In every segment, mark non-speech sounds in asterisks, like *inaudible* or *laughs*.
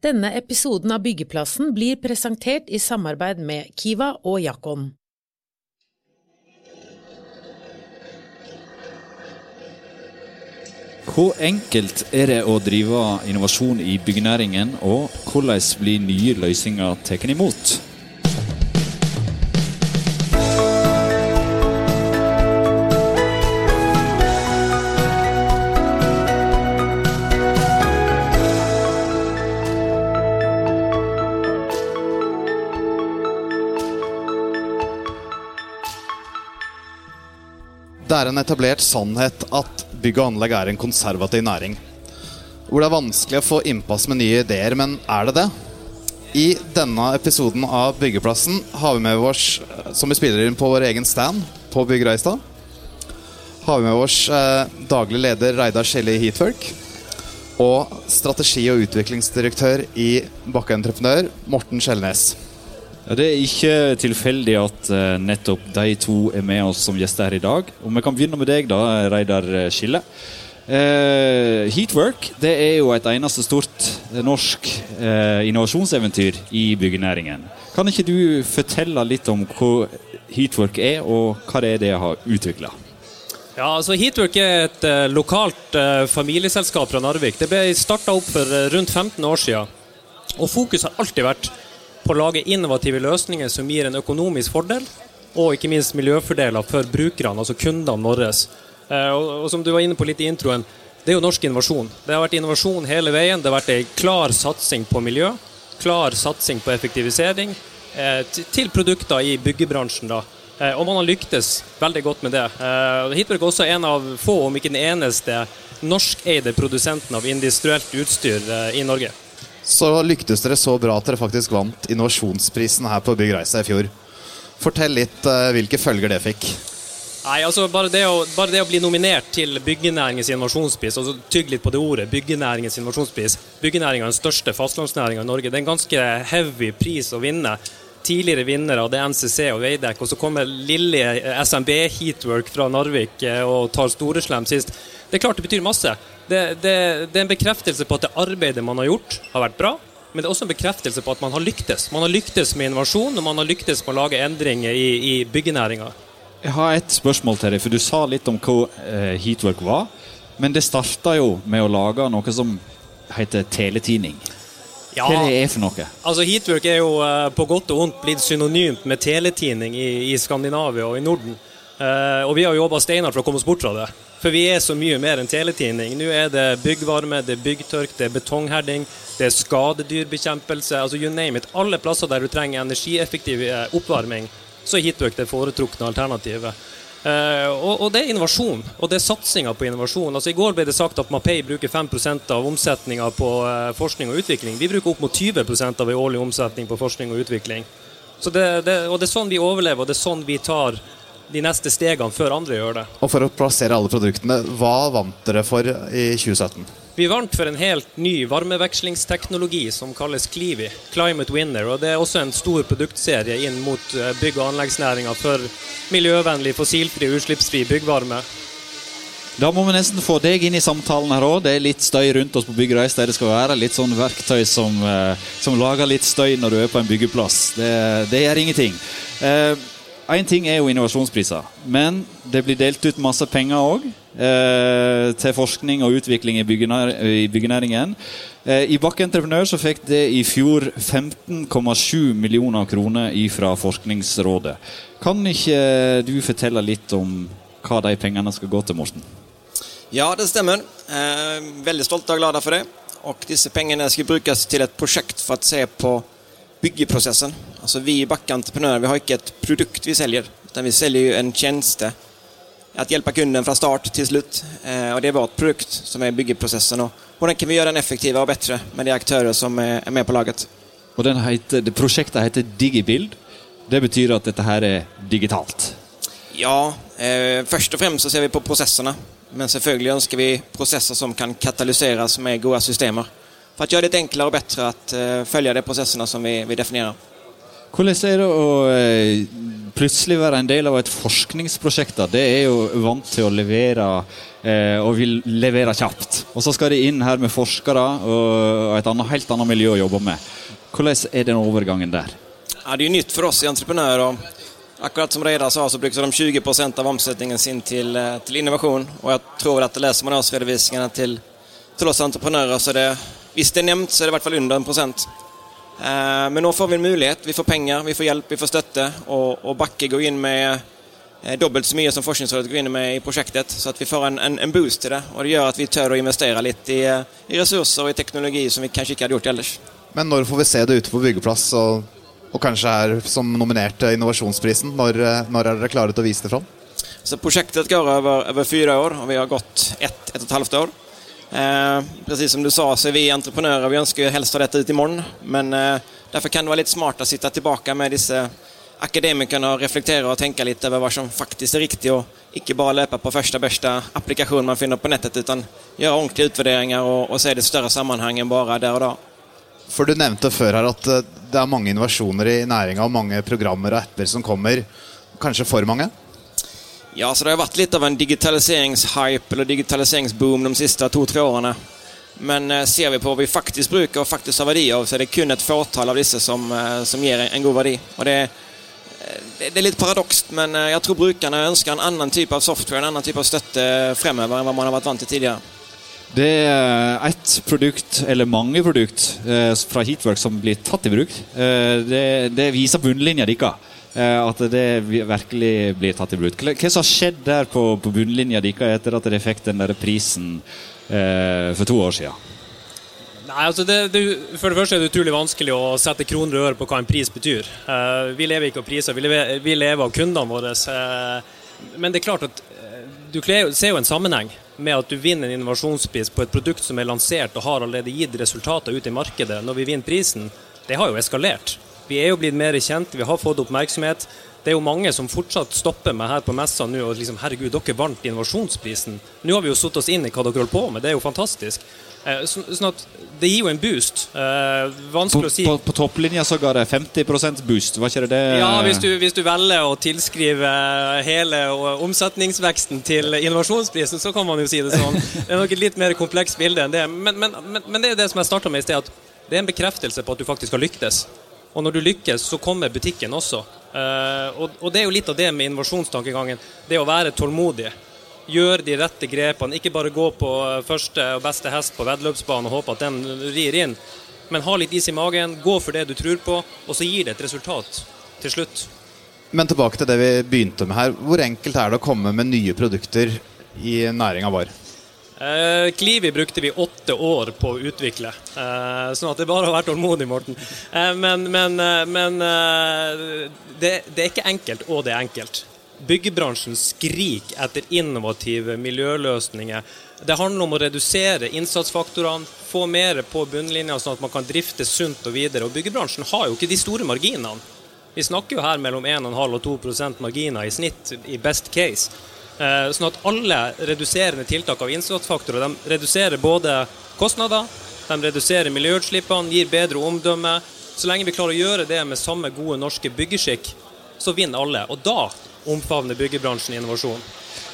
Denne episoden av Byggeplassen blir presentert i samarbeid med Kiva og Jakon. Hvor enkelt er det å drive innovasjon i byggenæringen, og hvordan blir nye løsninger tatt imot? Er en etablert sannhet at bygg og anlegg er en konservativ næring. Hvor det er vanskelig å få innpass med nye ideer, men er det det? I denne episoden av Byggeplassen har vi med oss, som vi spiller inn på vår egen stand på Bygg Reistad, har vi med oss eh, daglig leder Reidar Skjelli Heatwork og strategi- og utviklingsdirektør i Bakkeentreprenør, Morten Skjellnes. Det er ikke tilfeldig at uh, nettopp de to er med oss som gjester her i dag. Og Vi kan begynne med deg, da, Reidar Skille. Uh, Heatwork det er jo et eneste stort norsk uh, innovasjonseventyr i byggenæringen. Kan ikke du fortelle litt om hva Heatwork er, og hva det er det har utvikla? Ja, altså Heatwork er et uh, lokalt familieselskap fra Narvik. Det ble starta opp for rundt 15 år siden. Og Fokus har alltid vært på å lage innovative løsninger som gir en økonomisk fordel, og ikke minst miljøfordeler for brukerne, altså kundene våre. Og, og, som du var inne på litt i introen, det er jo norsk innovasjon. Det har vært innovasjon hele veien. Det har vært en klar satsing på miljø, klar satsing på effektivisering, til produkter i byggebransjen. da. Og man har lyktes veldig godt med det. Hitberg er også en av få, om ikke den eneste, norskeide produsenten av industrielt utstyr i Norge. Så lyktes dere så bra at dere faktisk vant innovasjonsprisen her på Bygg Reisa i fjor. Fortell litt uh, hvilke følger det fikk. Nei, altså bare det, å, bare det, å, bli nominert til byggenæringens innovasjonspris, altså tygg litt på det ordet, byggenæringens innovasjonspris. Byggenæringa er den største fastlandsnæringa i Norge. Det er en ganske heavy pris å vinne tidligere vinnere, det er NCC og Veidekke. Og så kommer lille SMB Heatwork fra Narvik og tar Storeslem sist. Det er klart det betyr masse. Det, det, det, er en bekreftelse på at det arbeidet man har gjort, har vært bra. Men det er også en bekreftelse på at man har lyktes. Man har lyktes med innovasjon, og man har lyktes med å lage endringer i, i byggenæringa. Jeg har et spørsmål til deg, for du sa litt om hva uh, Heatwork var. Men det starta jo med å lage noe som heter teletining. Ja, Hva det er for noe? Altså Heatwork er jo uh, på godt og vondt blitt synonymt med teletining i, i Skandinavia og i Norden. Uh, og vi har jobba steiner for å komme oss bort fra det. For vi er så mye mer enn teletining. Nå er det byggvarme, det er byggtørk, det er betongherding, det er skadedyrbekjempelse. altså you name it. Alle plasser der du trenger energieffektiv oppvarming, så er heatwork det foretrukne alternativet. Uh, og, og, det er innovasjon, og det er satsinga på innovasjon. Altså I går ble det sagt at Mapei bruker 5% av omsetninga på uh, forskning og utvikling. Vi bruker opp mot 20 av en årlig omsetning på forskning og utvikling. Det, det, og det er sånn vi overlever, og det er sånn vi tar de neste stegene før andre gjør det. Og For å plassere alle produktene, hva vant dere for i 2017? Vi vant for en helt ny varmevekslingsteknologi som kalles Clivi, Climate Winner. og Det er også en stor produktserie inn mot bygg- og anleggsnæringa for miljøvennlig, fossilfri, utslippsfri byggvarme. Da må vi nesten få deg inn i samtalen her òg. Det er litt støy rundt oss på byggreis der det skal være. Litt sånn verktøy som, som, lager litt støy når du er på en byggeplass. Det, det gjør ingenting. Eh, Én ting er jo innovasjonspriser, men det blir delt ut masse penger òg eh, til forskning og utvikling i, byggenær, i byggenæringen. Eh, I Bakke Entreprenør så fikk det i fjor 15,7 millioner kroner fra Forskningsrådet. Kan ikke du fortelle litt om hva de pengene skal gå til, Morten? Ja, det stemmer. Eh, veldig stolt og glad for det. Og disse pengene skal brukes til et prosjekt for å se på byggeprosessen. Altså Vi Bakke vi har ikke et produkt vi selger, men vi selger jo en tjeneste. At hjelpe kunden fra start til slutt. Eh, og det er vårt produkt som er byggeprosessen. Og hvordan kan vi gjøre den effektivere og bedre med de aktører som er, er med på laget? Og heter, det Prosjektet heter Digibild. Det betyr at dette her er digitalt? Ja, eh, først og fremst så ser vi på prosessene. Men selvfølgelig ønsker vi prosesser som kan katalyseres med gode systemer for å gjøre det enklere og bedre å uh, følge de prosessene som vi, vi, definerer. Hvordan er det å uh, plutselig være en del av et forskningsprosjekt? Det er jo vant til å levere eh, og vil levere kjapt. Og så skal de inn her med forskere og et annet, helt annet miljø å jobbe med. Hvordan er den overgangen der? Ja, det er jo nytt for oss i entreprenører. Akkurat som Reidar sa, så bruker de 20% av omsetningen sin til, eh, til, innovasjon. Og jeg tror at leser man årsredovisningene til, til oss entreprenører, så det, hvis det er nevnt, så er det i hvert fall under en prosent. Eh, men nå får vi en mulighet. Vi får penger, vi får hjelp, vi får støtte. Og, og Bakke går inn med eh, dobbelt så mye som Forskningsrådet går inn med i prosjektet. Så at vi får en, en, en, boost til det. Og det gjør at vi tør å investere litt i, i ressurser og i teknologi som vi kanskje ikke hadde gjort ellers. Men når får vi se det ute på byggeplass? og og kanskje er som nominert til Innovasjonsprisen. Når, eh, når, er dere klare til å vise det fram? Så Prosjektet går over, over fire år, og vi har gått ett, ett og et halvt år. Eh, precis som du sa, så er vi entreprenører. Vi ønsker helst å ha dette ut i morgen. Men eh, derfor kan det være litt smart å sitte tilbake med disse akademikerne og reflektere og tenke litt over hva som faktisk er riktig, og ikke bare løpe på første beste applikasjon man finner på nettet, men gjøre ordentlige utvurderinger og, og se det større sammenhengen bare der og da. For Du nevnte før her at eh, det er mange innovasjoner i næringa og mange programmer og apper som kommer. Kanskje for mange? Ja, så Det har vært litt av en digitaliseringshype eller digitaliseringsboom de siste to-tre årene. Men eh, ser vi på hva vi faktisk bruker og faktisk har verdi av, så er det kun et fåtall av disse som, eh, som gir en god verdi. Og det, det er litt paradokst, men jeg tror brukerne ønsker en annen type av software en annen type av støtte fremover enn hva man har vært vant til tidligere. Det er ett produkt, eller mange produkt, eh, fra Heatwork som blir tatt i bruk. Eh, det, det viser bunnlinja deres. Eh, at det virkelig blir tatt i bruk. Hva som har skjedd der på, på bunnlinja deres etter at dere fikk den der prisen for to år siden? Nei, altså det, det, For det første er det utrolig vanskelig å sette kroner og øre på hva en pris betyr. vi lever ikke av priser, vi lever, vi lever av kundene våre. men det er klart at du ser jo en sammenheng med at du vinner en innovasjonspris på et produkt som er lansert og har allerede gitt resultater ut i markedet når vi vinner prisen, det har jo eskalert. Vi er jo blitt mer kjent, vi har fått oppmerksomhet. Det er jo mange som fortsatt stopper meg her på messa nå og liksom Herregud, dere vant innovasjonsprisen. Nå har vi jo satt oss inn i hva dere holder på med, det er jo fantastisk. Eh, så, sånn at det gir jo en boost. Eh, vanskelig på, å si. På, på topplinja så ga det 50% boost, var ikke det det? Ja, hvis du, hvis du, velger å tilskrive hele omsetningsveksten til innovasjonsprisen, så kan man jo si det sånn. Det er nok et litt mer komplekst bilde enn det. Men, men, men, men det er det som jeg starta med i sted, at det er en bekreftelse på at du faktisk har lyktes. Og når du lykkes, så kommer butikken også. Uh, og, det er jo litt av det med innovasjonstankegangen. Det å være tålmodig gjøre de rette grepene. Ikke bare gå på første og beste hest på veddeløpsbanen og håpe at den rir inn. Men ha litt is i magen, gå for det du tror på, og så gir det et resultat til slutt. Men tilbake til det vi begynte med her. Hvor enkelt er det å komme med nye produkter i næringa vår? Eh, Klivi brukte vi åtte år på å utvikle, eh, sånn at det bare har vært tålmodig, Morten. Eh, men, men, men det, det, er ikke enkelt, og det er enkelt. Byggebransjen skriker etter innovative miljøløsninger. Det handler om å redusere innsatsfaktorene, få mer på bunnlinja, sånn at man kan drifte sunt og videre. Og Byggebransjen har jo ikke de store marginene. Vi snakker jo her mellom 1,5 og 2% marginer i snitt, i best case. Eh, sånn at alle reduserende tiltak av innsatsfaktorer de reduserer både kostnader, de reduserer miljøutslippene, gir bedre omdømme. Så lenge vi klarer å gjøre det med samme gode norske byggeskikk, så vinner alle. Og da omfavner byggebransjen innovasjon?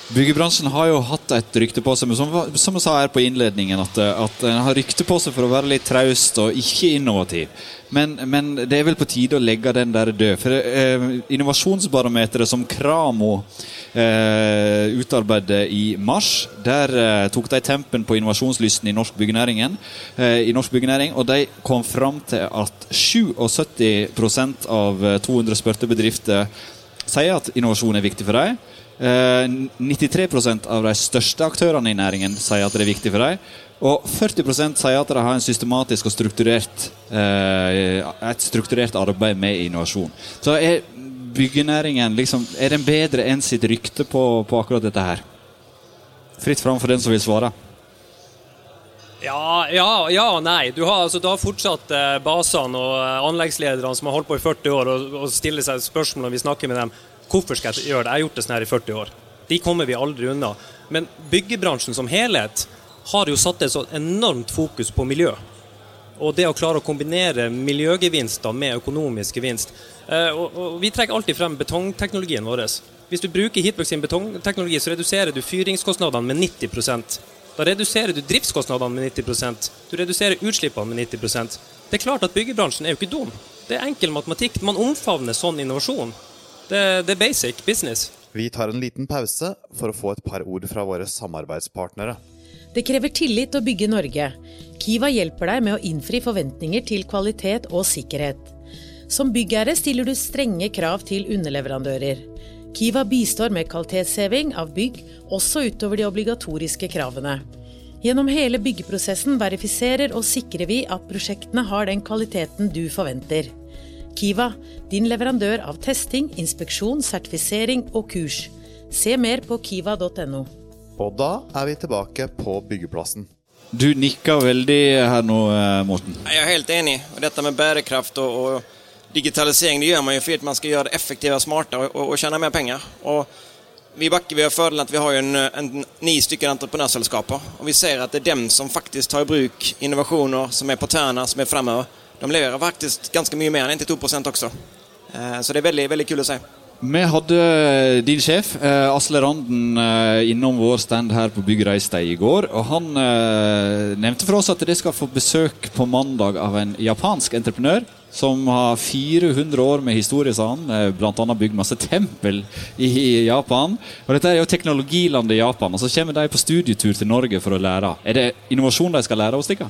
Byggebransjen har jo hatt et rykte på seg, som, som jeg sa her på innledningen, at, at den har rykte på seg for å være litt traust og ikke innovativ. Men, men, det er vel på tide å legge den der død. For eh, Innovasjonsbarometeret som Kramo eh, utarbeidet i mars, der eh, tok de tempen på innovasjonslysten i norsk eh, i norsk byggenæring, og de kom fram til at 77% av 200 eh, spurte bedrifter sier at innovasjon er viktig for dem. 93 eh, av de største aktørene i næringen sier at det er viktig for dem. Og 40% sier at de har en systematisk og strukturert, eh, et strukturert arbeid med innovasjon. Så er byggenæringen liksom, er den bedre enn sitt rykte på, på akkurat dette her? Fritt fram for den som vil svare. Ja, ja, ja og nei. Du har, altså, du har fortsatt eh, basene og eh, anleggslederne som har holdt på i 40 år og, og stiller seg spørsmål når vi snakker med dem. Hvorfor skal jeg gjøre det? Jeg har gjort det sånn her i 40 år. De kommer vi aldri unna. Men byggebransjen som helhet har jo satt et så enormt fokus på miljø. Og det å klare å kombinere miljøgevinster med økonomisk gevinst. Eh, og, og vi trekker alltid frem betongteknologien vår. Hvis du bruker Heatwork sin betongteknologi, så reduserer du fyringskostnadene med 90% Da reduserer du driftskostnadene med 90% Du reduserer utslippene med 90% Det er klart at byggebransjen er jo ikke dum. Det er enkel matematikk. Man omfavner sånn innovasjon. Det, det er basic business. Vi tar en liten pause for å få et par ord fra våre samarbeidspartnere. Det krever tillit å bygge Norge. Kiva hjelper deg med å innfri forventninger til kvalitet og sikkerhet. Som byggherre stiller du strenge krav til underleverandører. Kiva bistår med kvalitetsheving av bygg, også utover de obligatoriske kravene. Gjennom hele byggeprosessen verifiserer og sikrer vi at prosjektene har den kvaliteten du forventer. Kiva, din leverandør av testing, inspeksjon, sertifisering og kurs. Se mer på kiva.no. Og da er vi tilbake på byggeplassen. Du nikker veldig her nå, eh, Morten. Jeg er helt enig. Og dette med bærekraft og, og digitalisering det gjør man jo fordi man skal gjøre det effektivt og smartere og, og tjene mer penger. Og vi i Bakke vi har fordelen at vi har en, en, ni stykker entreprenørselskaper. Og vi ser at det er dem som faktisk tar i bruk innovasjoner som er på tærne, som er fremover. De leverer faktisk ganske mye mer enn 92 også. Eh, så det er veldig, veldig kult å se. Vi hadde din sjef, eh, Asle Randen, eh, innom vår stand her på Byggereistad i går. og Han nevnte for oss at de skal få besøk på mandag av en japansk entreprenør som har 400 år med historie, sa han. Bl.a. bygd masse tempel i Japan. Og Dette er jo teknologilandet Japan. Og så kommer de på studietur til Norge for å lære. Er det innovasjon de skal lære hos dere?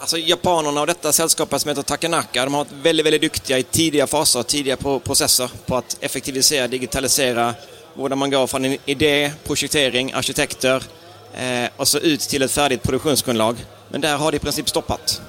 Alltså japanerna och detta sällskapet som heter Takanaka, de har varit väldigt, väldigt duktiga i tidiga faser, tidiga processer på att effektivisera, digitalisera, både man går från en idé, projektering, arkitekter eh, och så ut till ett färdigt produktionsgrundlag. Men där har det i princip stoppat.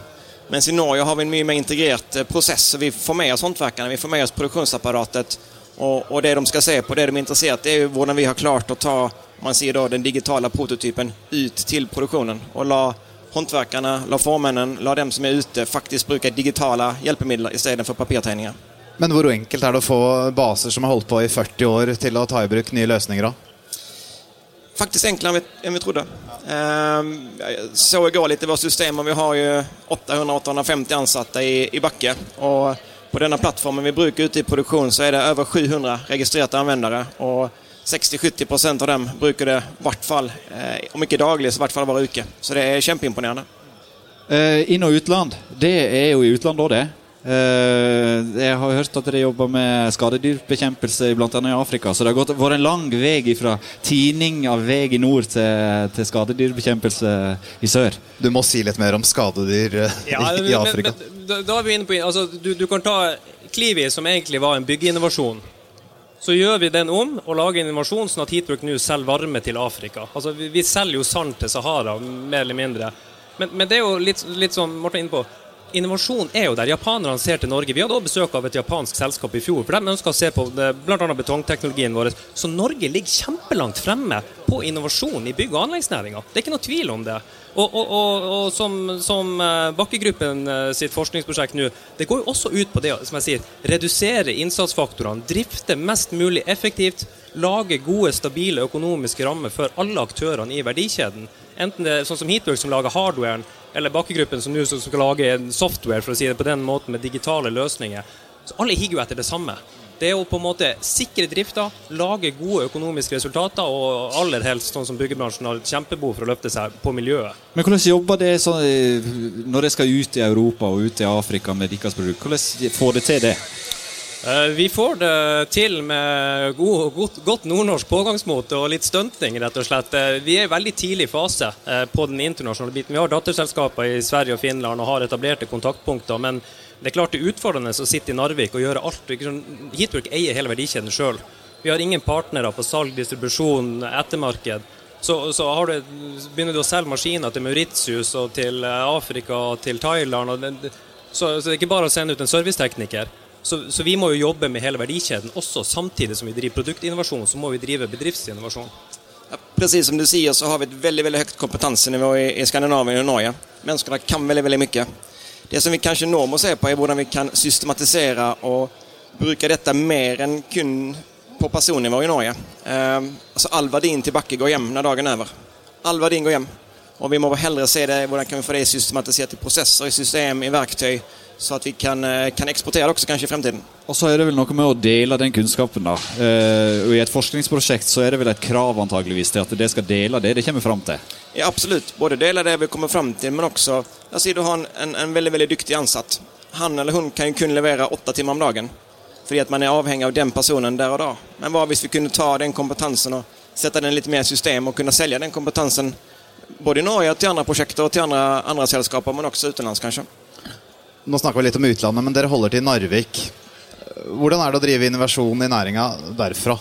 Men i Norge har vi en mye mer integrert process, process. Vi får med oss hantverkarna, vi får med oss produktionsapparatet. Og, och det de skal se på, det de er interessert det er jo hvordan vi har klart å ta man ser då den digitala prototypen ut til produktionen Og la håndverkerne, la formennene, la dem som er ute, faktisk bruke digitale hjelpemidler istedenfor papirtegninger. Men hvor enkelt er det å få baser som har holdt på i 40 år, til å ta i bruk nye løsninger? da? Faktisk enklere enn vi, trodde. Eh, så i går litt i vårt system, og vi har jo 800-850 ansatte i, i Bakke. og på denne plattformen vi bruker ute i produksjon, så er det over 700 registrerte anvendere. og 60-70% av dem bruker det i hvert fall, eh, om ikke daglig, så i hvert fall hver uke. Så det er kjempeimponerende. Eh, inn- og utland, det er jo i utlandet òg, det. Eh, jeg har hørt at dere jobber med skadedyrbekjempelse bl.a. i Afrika. Så det har gått, vært en lang vei fra tining av vei i nord til, til, skadedyrbekjempelse i sør. Du må si litt mer om skadedyr ja, i, i, Afrika. Men, men, da, da, er vi inne på altså, du, du kan ta Klivi, som egentlig var en byggeinnovasjon. Så gjør vi den om og lager innovasjon sånn at Heatbrook nå selger varme til Afrika. Altså, vi, vi selger jo sand til Sahara, mer eller mindre. Men, men det er jo litt, litt sånn Morten inne på innovasjon er jo der. Japanerne ser til Norge. Vi hadde også besøk av et japansk selskap i fjor. for De ønsker å se på bl.a. betongteknologien vår. Så Norge ligger kjempelangt fremme på innovasjon i bygg- og anleggsnæringa. Det er ikke noe tvil om det. Og, og, og, og som, som eh, Bakkegruppen eh, sitt forskningsprosjekt nå, det går jo også ut på det som jeg sier, redusere innsatsfaktorene, drifte mest mulig effektivt, lage gode, stabile økonomiske rammer for alle aktørene i verdikjeden. Enten det er sånn som Heatwork, som lager hardwaren, eller Bakkegruppen som nå skal lage en software for å si det på den måten, med digitale løsninger. Så Alle higer jo etter det samme. Det er å på en måte sikre drifta, lage gode økonomiske resultater, og aller helst sånn som byggebransjen har et kjempebehov for å løfte seg på miljøet. Men hvordan jobber det sånn, når det skal ut i Europa og ut i Afrika med deres produkt? Hvordan får det til det? Eh, vi får det til med god, godt, godt, nordnorsk pågangsmot og litt stunting, rett og slett. Eh, vi er i veldig tidlig fase eh, på den internasjonale biten. Vi har datterselskaper i Sverige og Finland og har etablerte kontaktpunkter. Men det er klart det er utfordrende å sitte i Narvik og gjøre alt. Heatwork eier hele verdikjeden sjøl. Vi har ingen partnere på salg, distribusjon, ettermarked. Så, så du, begynner du å selge maskiner til Mauritius og til Afrika og til Thailand. Og det, så, så det er ikke bare å sende ut en servicetekniker. Så, så, vi må jo jobbe med hele verdikjeden også. Samtidig som vi driver produktinnovasjon, så må vi drive bedriftsinnovasjon. Ja, precis som du sier, så har vi et veldig veldig høyt kompetansenivå i, i Skandinavia og Norge. Menneskene kan veldig veldig mye. Det som vi kanskje nå må se på, er hvordan vi kan systematisere og bruke dette mer enn kun på personnivå i Norge. Eh, altså All verdien tilbake går hjem når dagen er over. All verdien går hjem. Og vi må heller se det, hvordan kan vi få det systematisert i prosesser, i system, i verktøy så at vi kan, eh, kan eksportere det også kanskje i fremtiden. Og så er det vel noe med å dele den kunnskapen. da. Eh, og I et forskningsprosjekt så er det vel et krav antageligvis til at det skal dele det det kommer fram til. Ja, absolutt. Både dele det vi kommer fram til, men også La oss si du har en, en, en veldig veldig dyktig ansatt. Han eller hun kan jo kun levere åtte timer om dagen. Fordi at man er avhengig av den personen der og da. Men hva hvis vi kunne ta den kompetansen og sette den litt mer i system og kunne selge den kompetansen både i Norge til andre prosjekter og til andre, andre selskaper, men også utenlands, kanskje? Nå snakker vi litt om utlandet, men dere holder til i Narvik. Hvordan er det å drive innovasjon i næringa derfra?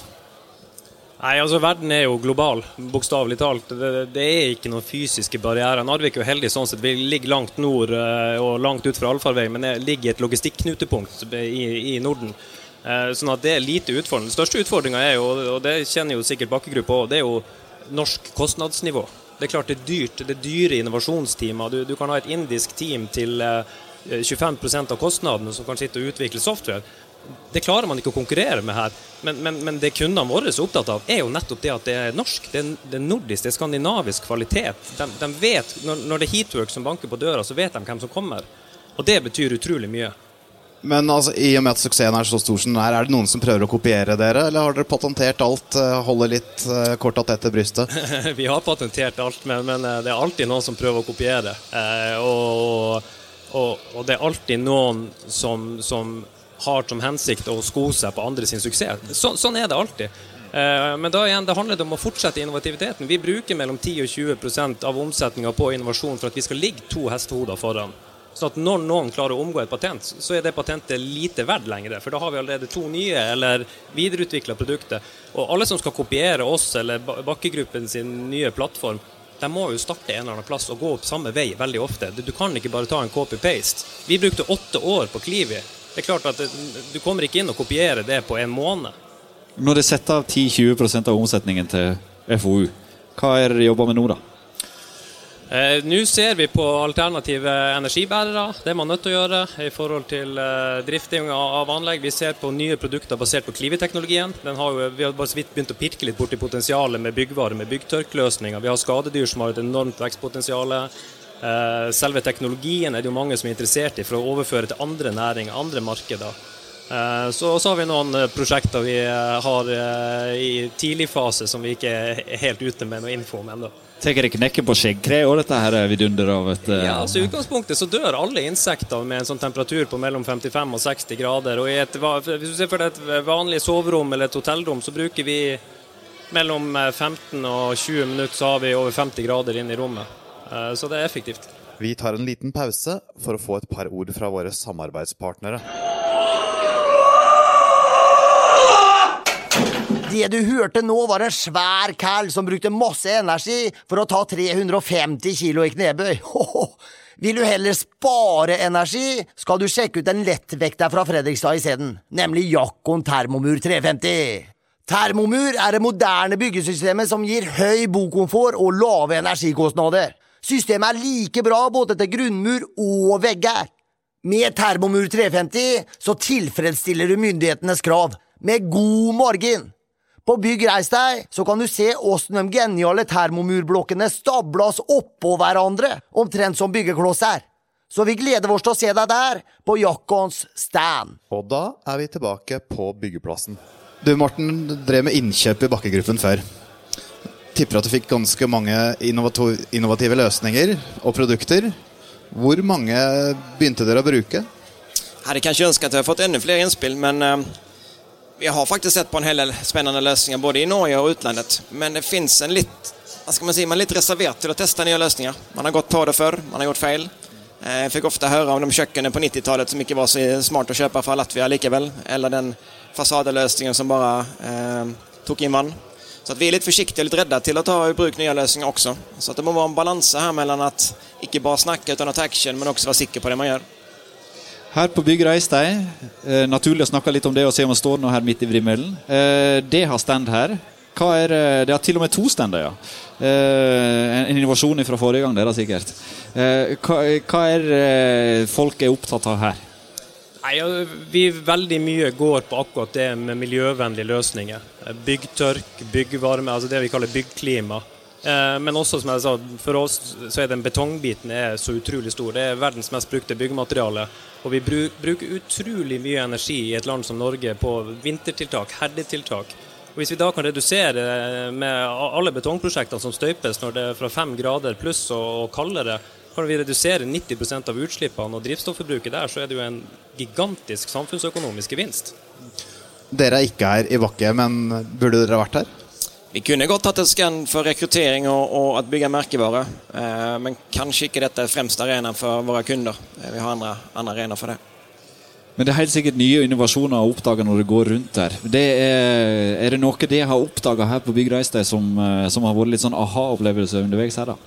Nei, altså Verden er jo global, bokstavelig talt. Det, det, er ikke noen fysiske barrierer. Narvik er jo heldig sånn sett. Vi ligger langt nord eh, og langt ut fra allfarvei, men det ligger et logistikknutepunkt i, i Norden. Eh, sånn at det er lite utfordrende. Den største utfordringa er jo, og det kjenner jo sikkert Bakkegruppa òg, det er jo norsk kostnadsnivå. Det er klart det er dyrt. Det er dyre innovasjonsteamer. Du, du kan ha et indisk team til 25 eh, av kostnadene som kan sitte og utvikle software. Det klarer man ikke å konkurrere med her. Men, men, men det kundene våre er opptatt av, er jo nettopp det at det er norsk. Det er, det er nordisk, det er skandinavisk kvalitet. De, de vet, når, når, det er Heatwork som banker på døra, så vet de hvem som kommer. Og det betyr utrolig mye. Men altså, i og med at suksessen er så stor som den er, er det noen som prøver å kopiere dere, eller har dere patentert alt? Eh, holder litt uh, korta tett til brystet? *laughs* Vi har patentert alt, men, men, eh, det er alltid noen som prøver å kopiere. Eh, og, og, og, det er alltid noen som, som har som hensikt å sko seg på andre sin suksess. Så, sånn er det alltid. Eh, men da igjen, det handler om å fortsette innovativiteten. Vi bruker mellom 10 og 20% av omsetninga på innovasjon for at vi skal ligge to hestehoder foran. Så at når noen klarer å omgå et patent, så er det patentet lite verdt lenger. For da har vi allerede to nye eller videreutvikla produkter. Og alle som skal kopiere oss eller Bakkegruppen sin nye plattform, de må jo starte en eller annen plass og gå opp samme vei veldig ofte. Du kan ikke bare ta en copy-paste. Vi brukte åtte år på Klivi det er klart at Du kommer ikke inn og kopierer det på en måned. Når det setter av 10-20% av omsetningen til FoU, hva er det dere jobber med nå, da? Eh, Nå ser vi på alternative energibærere. Det er man nødt til å gjøre i forhold til eh, drifting av anlegg. Vi ser på nye produkter basert på Klivi-teknologien. vi har bare så vidt begynt å pirke litt borti potensialet med byggvarer, med byggtørkløsninger. Vi har skadedyr som har et enormt vekstpotensial. Eh, selve teknologien er det jo mange som er interessert i for å overføre til andre næringer, andre markeder. Eh, så, så har vi noen eh, prosjekter vi har i tidlig fase som vi ikke er helt ute med noe info om ennå. Tar det knekken på skjeggkre og dette her vidunderet av et Ja, altså I utgangspunktet så dør alle insekter med en sånn temperatur på mellom 55 og 60 grader. og i et, Hvis du ser for deg et vanlig soverom eller et hotellrom, så bruker vi mellom 15 og 20 minutter, så har vi over 50 grader inn i rommet. Eh, så det er effektivt. Vi tar en liten pause for å få et par ord fra våre samarbeidspartnere. Det du hørte nå, var en svær kall som brukte masse energi for å ta 350 kilo i knebøy. *laughs* Vil du heller spare energi, skal du sjekke ut en lettvekter fra Fredrikstad isteden, nemlig Jakkon Termomur 350. Termomur er det moderne byggesystemet som gir høy bokomfort og lave energikostnader. Systemet er like bra både til grunnmur og vegger. Med Termomur 350 så tilfredsstiller du myndighetenes krav, med god margin. På Bygg Reis deg så kan du se åssen de geniale termomurblokkene stablas oppå hverandre, omtrent som byggeklosser. Så vi gleder oss til å se deg der, på Jakkons stand. Og da er vi tilbake på byggeplassen. Du Morten drev med innkjøp i bakkegruppen før tipper at du fikk ganske mange innovative løsninger og produkter. Hvor mange begynte dere å bruke? Jeg hadde kanskje ønsket at jeg hadde fått enda flere innspill, men uh, vi har faktisk sett på en hel del spennende løsninger både i Norge og utlandet. Men det fins en litt hva skal man si, man er litt reservert til å teste nye løsninger. Man har gått på det før, man har gjort feil. Eh, jeg fikk ofte høre om de kjøkkenene på 90-tallet som ikke var så smart å kjøpe fra Latvia likevel. Eller den fasadeløsningen som bare eh, tok inn vann. Så vi er litt forsiktige og litt redde til å ta i bruk nye løsninger også. Så det må være en balanse her mellom at ikke bare snakke uten å ta action, men også være sikker på det man gjør. Her på Bygg Reistad, eh, naturlig å snakke litt om det og se om man står nå her midt i vrimelen. Eh, det har stand her. Er, eh, det har til og med to stender, ja. Eh, en innovasjon fra forrige gang, det er det sikkert. Eh, hva, hva er eh, folk er opptatt av her? Nei, vi Veldig mye går på akkurat det med miljøvennlige løsninger. Byggtørk, byggvarme, altså det vi kaller byggklima. Eh, men også, som jeg sa, for oss så er den betongbiten er så utrolig stor. Det er verdens mest brukte byggemateriale. Og vi bruker utrolig mye energi i et land som Norge på vintertiltak, herdetiltak. Og Hvis vi da kan redusere med alle betongprosjektene som støypes når det er fra fem grader pluss og kaldere, kan vi redusere 90% av utslippene og drivstofforbruket der, så er det jo en gigantisk samfunnsøkonomisk gevinst. Dere er ikke her i Bakke, men burde dere vært her? Vi kunne godt hatt et skann for rekruttering og, og å bygge merkevare, eh, men kanskje ikke dette er fremste arena for våre kunder. Eh, vi har andre, andre arenaer for det. Men det er helt sikkert nye innovasjoner å oppdage når du går rundt her. Det er, er, det noe de har oppdaga her på Bygg som, eh, som, har vært litt sånn aha-opplevelse underveis her, da?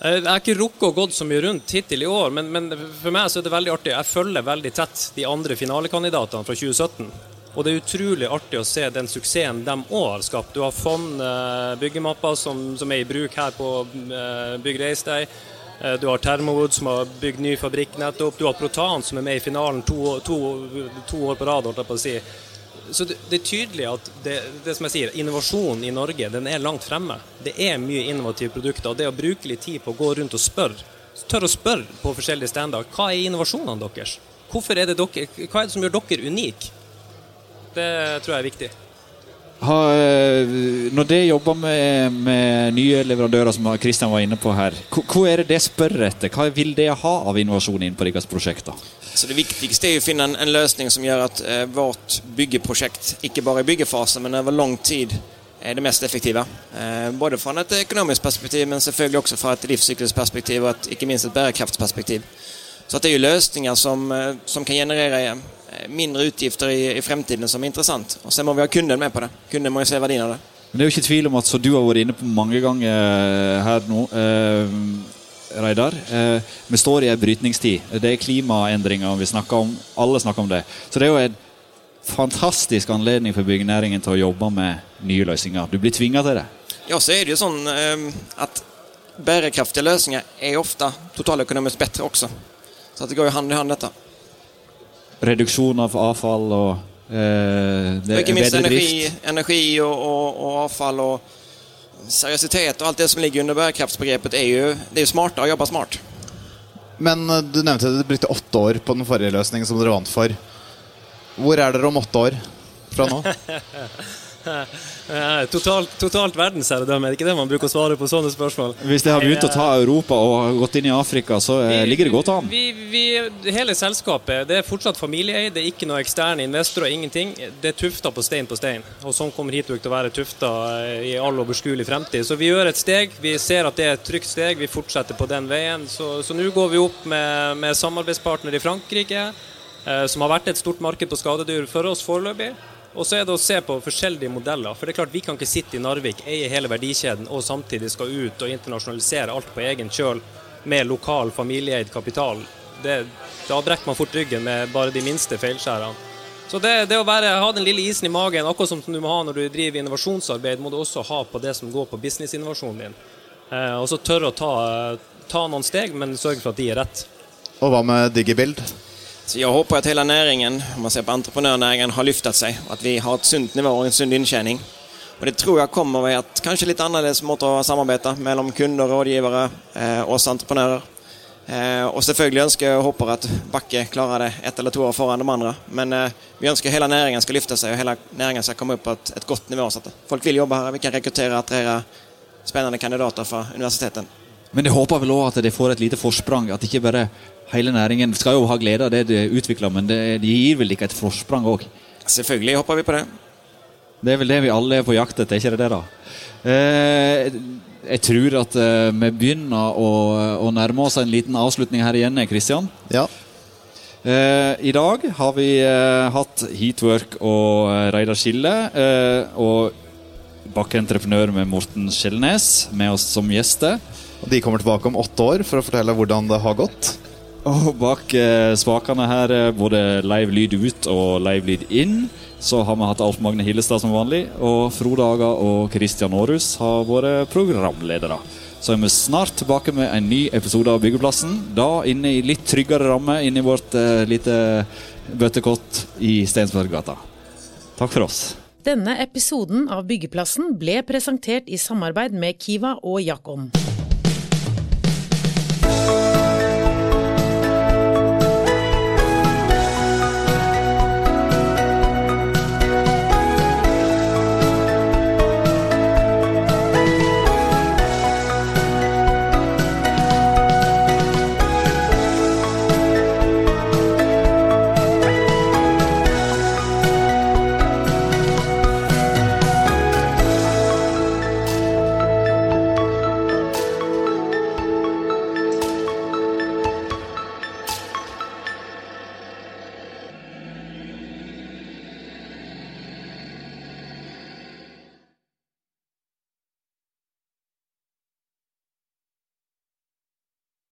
Jeg har ikke rukket å gå så mye rundt hittil i år, men, men, for meg så er det veldig artig. Jeg følger veldig tett de andre finalekandidatene fra 2017. Og det er utrolig artig å se den suksessen de òg har skapt. Du har Fond eh, byggemapper som, som, er i bruk her på eh, Bygg Reisdeg. Eh, du har Thermowood som har bygd ny fabrikk nettopp. Du har Protan som er med i finalen to, to, to år på rad. holdt jeg på å si. Så det, det, er tydelig at det, det, som jeg sier, innovasjonen i Norge den er langt fremme. Det er mye innovative produkter. og Det å bruke litt tid på å gå rundt og spørre, tørre å spørre på forskjellige stander hva er innovasjonene deres? Hvorfor er det dere, hva er det som gjør dere unike? Det tror jeg er viktig. Ha, eh, når dere jobber med, med, nye leverandører, som Kristian var inne på her, hva er det det spør etter? Hva vil det ha av innovasjon inn på deres prosjekter? Så Det viktigste er å finne en, en løsning som gjør at eh, vårt byggeprosjekt ikke bare i byggefasen, men over lang tid er det mest effektive. Eh, både fra et økonomisk perspektiv, men selvfølgelig også fra et livssyklusperspektiv og et, ikke minst et bærekraftsperspektiv. Så det er jo løsninger som, eh, som kan generere mindre utgifter i, i, fremtiden som er interessant. Og så må vi ha kunden med på det. Kunden må jo se verdien av det. Men Det er jo ikke tvil om at, så du har vært inne på mange ganger eh, her nå, eh, Reidar. Eh, vi står i en brytningstid. Det er klimaendringer vi snakker om. Alle snakker om det. Så det er jo en fantastisk anledning for byggenæringen til å jobbe med nye løsninger. Du blir tvinga til det. Ja, så er det jo sånn eh, at bærekraftige løsninger er ofte totaløkonomisk bedre også. Så det går jo hand i hand, dette reduksjon av avfall og eh, det, og Ikke minst energi, energi og, og, og, avfall og seriøsitet og alt det som ligger under bærekraftsbegrepet, er jo, det er jo smart å jobbe smart. Men eh, du nevnte at du brukte åtte år på den forrige løsningen som dere vant for. Hvor er dere om åtte år fra nå? *laughs* Totalt, totalt verdensherredømme, er det ikke det man bruker å svare på sånne spørsmål? Hvis det har begynt å ta Europa og gått inn i Afrika, så eh, vi, ligger det godt an? Vi, vi, hele selskapet det er fortsatt familieeid, det er ikke noe eksterne investorer, ingenting. Det er tufta på stein på stein, og sånn kommer Hitwork til å være tufta eh, i all overskuelig fremtid. Så vi gjør et steg, vi ser at det er et trygt steg, vi fortsetter på den veien. Så, så nå går vi opp med, med samarbeidspartner i Frankrike, eh, som har vært et stort marked på skadedyr for oss foreløpig. Og så er det å se på forskjellige modeller. For det er klart Vi kan ikke sitte i Narvik, eie hele verdikjeden og samtidig skal ut og internasjonalisere alt på egen kjøl med lokal, familieeid kapital. Det, da brekker man fort ryggen med bare de minste feilskjærene. Så det, det å være, ha den lille isen i magen, akkurat som du må ha når du driver innovasjonsarbeid, må du også ha på det som går på businessinnovasjonen din. Eh, og så tørre å ta, ta noen steg, men sørge for at de er rett. Og hva med Digibild? Så håper at hele næringen, om man ser på entreprenørnæringen, har løftet seg. og At vi har et sunt nivå og en sund inntjening. Og det tror jeg kommer ved at kanskje litt annerledes måte å samarbeide mellom kunder, rådgivere, eh, oss entreprenører. Eh, og selvfølgelig ønsker jeg og håper at Bakke klarer det ett eller to år foran de andre. Men eh, vi ønsker hele næringen skal lyfte seg, og hele næringen skal komme opp på et, et godt nivå. Så at folk vil jobbe her. Vi kan rekruttere og attrahere spennende kandidater fra universitetet. Men jeg håper vel òg at de får et lite forsprang. At ikke bare hele næringen skal jo ha glede av det de utvikler, men det, de gir vel ikke et forsprang òg? Selvfølgelig hopper vi på det. Det er vel det vi alle er på jakt etter, ikke det det, da? Eh, jeg tror at eh, vi begynner å, å, nærme oss en liten avslutning her igjen, Kristian. Ja. Eh, I dag har vi eh, hatt Heatwork og eh, Reidar Skille. Eh, og bakkeentreprenør med Morten Skjelnes med oss som gjester. Og De kommer tilbake om åtte år for å fortelle hvordan det har gått. Og bak eh, spakene her, eh, både live lyd ut og live lyd inn, så har vi hatt Alf Magne Hillestad som vanlig. Og Frode Aga og Christian Aarhus har vært programledere. Så er vi snart tilbake med en ny episode av Byggeplassen. Da inne i litt tryggere ramme inne i vårt eh, lite bøttekott i Stensberggata. Takk for oss. Denne episoden av Byggeplassen ble presentert i samarbeid med Kiva og Jakom.